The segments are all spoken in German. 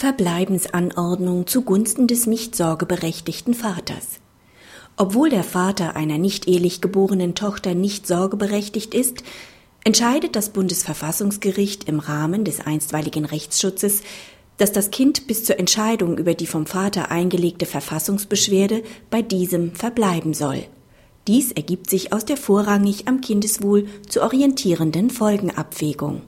Verbleibensanordnung zugunsten des nicht sorgeberechtigten Vaters. Obwohl der Vater einer nicht ehelich geborenen Tochter nicht sorgeberechtigt ist, entscheidet das Bundesverfassungsgericht im Rahmen des einstweiligen Rechtsschutzes, dass das Kind bis zur Entscheidung über die vom Vater eingelegte Verfassungsbeschwerde bei diesem verbleiben soll. Dies ergibt sich aus der vorrangig am Kindeswohl zu orientierenden Folgenabwägung.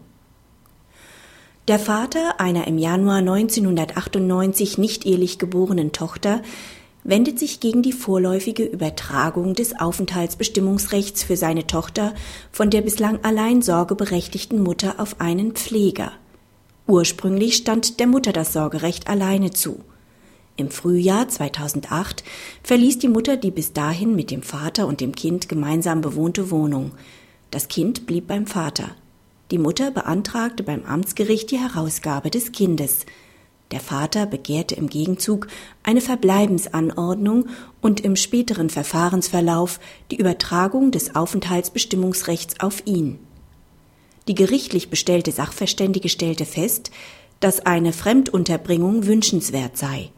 Der Vater einer im Januar 1998 nicht ehelich geborenen Tochter wendet sich gegen die vorläufige Übertragung des Aufenthaltsbestimmungsrechts für seine Tochter von der bislang allein sorgeberechtigten Mutter auf einen Pfleger. Ursprünglich stand der Mutter das Sorgerecht alleine zu. Im Frühjahr 2008 verließ die Mutter die bis dahin mit dem Vater und dem Kind gemeinsam bewohnte Wohnung. Das Kind blieb beim Vater. Die Mutter beantragte beim Amtsgericht die Herausgabe des Kindes. Der Vater begehrte im Gegenzug eine Verbleibensanordnung und im späteren Verfahrensverlauf die Übertragung des Aufenthaltsbestimmungsrechts auf ihn. Die gerichtlich bestellte Sachverständige stellte fest, dass eine Fremdunterbringung wünschenswert sei.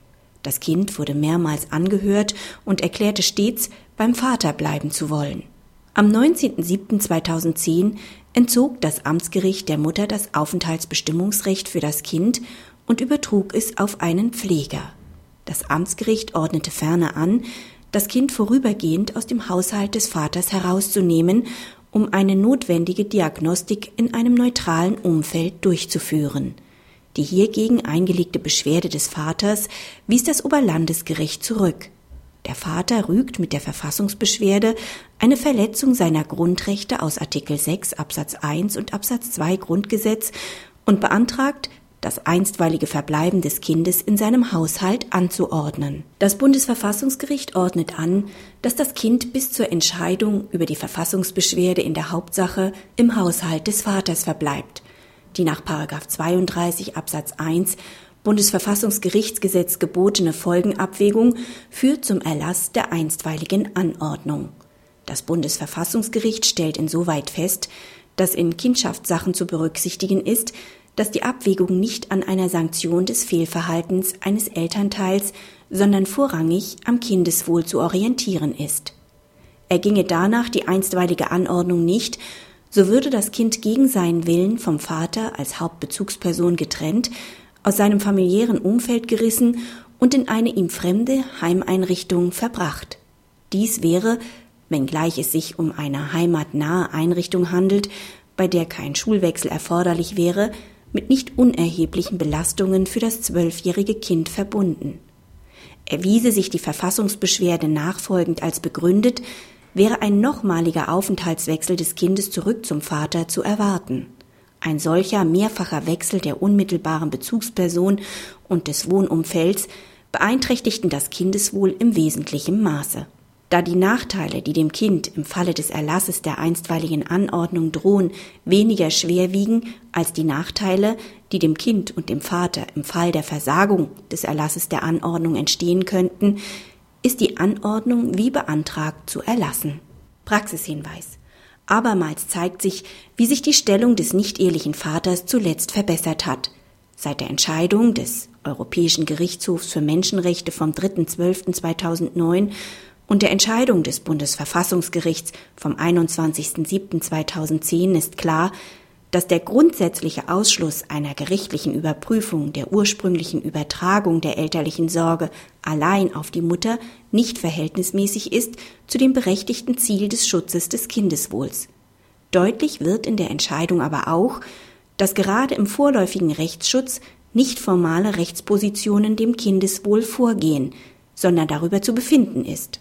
Das Kind wurde mehrmals angehört und erklärte stets, beim Vater bleiben zu wollen. Am 19.07.2010 entzog das Amtsgericht der Mutter das Aufenthaltsbestimmungsrecht für das Kind und übertrug es auf einen Pfleger. Das Amtsgericht ordnete ferner an, das Kind vorübergehend aus dem Haushalt des Vaters herauszunehmen, um eine notwendige Diagnostik in einem neutralen Umfeld durchzuführen. Die hiergegen eingelegte Beschwerde des Vaters wies das Oberlandesgericht zurück. Der Vater rügt mit der Verfassungsbeschwerde eine Verletzung seiner Grundrechte aus Artikel 6 Absatz 1 und Absatz 2 Grundgesetz und beantragt, das einstweilige Verbleiben des Kindes in seinem Haushalt anzuordnen. Das Bundesverfassungsgericht ordnet an, dass das Kind bis zur Entscheidung über die Verfassungsbeschwerde in der Hauptsache im Haushalt des Vaters verbleibt. Die nach 32 Absatz 1 Bundesverfassungsgerichtsgesetz gebotene Folgenabwägung führt zum Erlass der einstweiligen Anordnung. Das Bundesverfassungsgericht stellt insoweit fest, dass in Kindschaftssachen zu berücksichtigen ist, dass die Abwägung nicht an einer Sanktion des Fehlverhaltens eines Elternteils, sondern vorrangig am Kindeswohl zu orientieren ist. Erginge danach die einstweilige Anordnung nicht, so würde das Kind gegen seinen Willen vom Vater als Hauptbezugsperson getrennt aus seinem familiären Umfeld gerissen und in eine ihm fremde Heimeinrichtung verbracht. Dies wäre, wenngleich es sich um eine heimatnahe Einrichtung handelt, bei der kein Schulwechsel erforderlich wäre, mit nicht unerheblichen Belastungen für das zwölfjährige Kind verbunden. Erwiese sich die Verfassungsbeschwerde nachfolgend als begründet, wäre ein nochmaliger Aufenthaltswechsel des Kindes zurück zum Vater zu erwarten. Ein solcher mehrfacher Wechsel der unmittelbaren Bezugsperson und des Wohnumfelds beeinträchtigten das Kindeswohl im wesentlichen Maße. Da die Nachteile, die dem Kind im Falle des Erlasses der einstweiligen Anordnung drohen, weniger schwer wiegen als die Nachteile, die dem Kind und dem Vater im Fall der Versagung des Erlasses der Anordnung entstehen könnten, ist die Anordnung wie beantragt zu erlassen. Praxishinweis Abermals zeigt sich, wie sich die Stellung des nicht-ehelichen Vaters zuletzt verbessert hat. Seit der Entscheidung des Europäischen Gerichtshofs für Menschenrechte vom 3.12.2009 und der Entscheidung des Bundesverfassungsgerichts vom 21.07.2010 ist klar, dass der grundsätzliche Ausschluss einer gerichtlichen Überprüfung der ursprünglichen Übertragung der elterlichen Sorge allein auf die Mutter nicht verhältnismäßig ist zu dem berechtigten Ziel des Schutzes des Kindeswohls. Deutlich wird in der Entscheidung aber auch, dass gerade im vorläufigen Rechtsschutz nicht formale Rechtspositionen dem Kindeswohl vorgehen, sondern darüber zu befinden ist.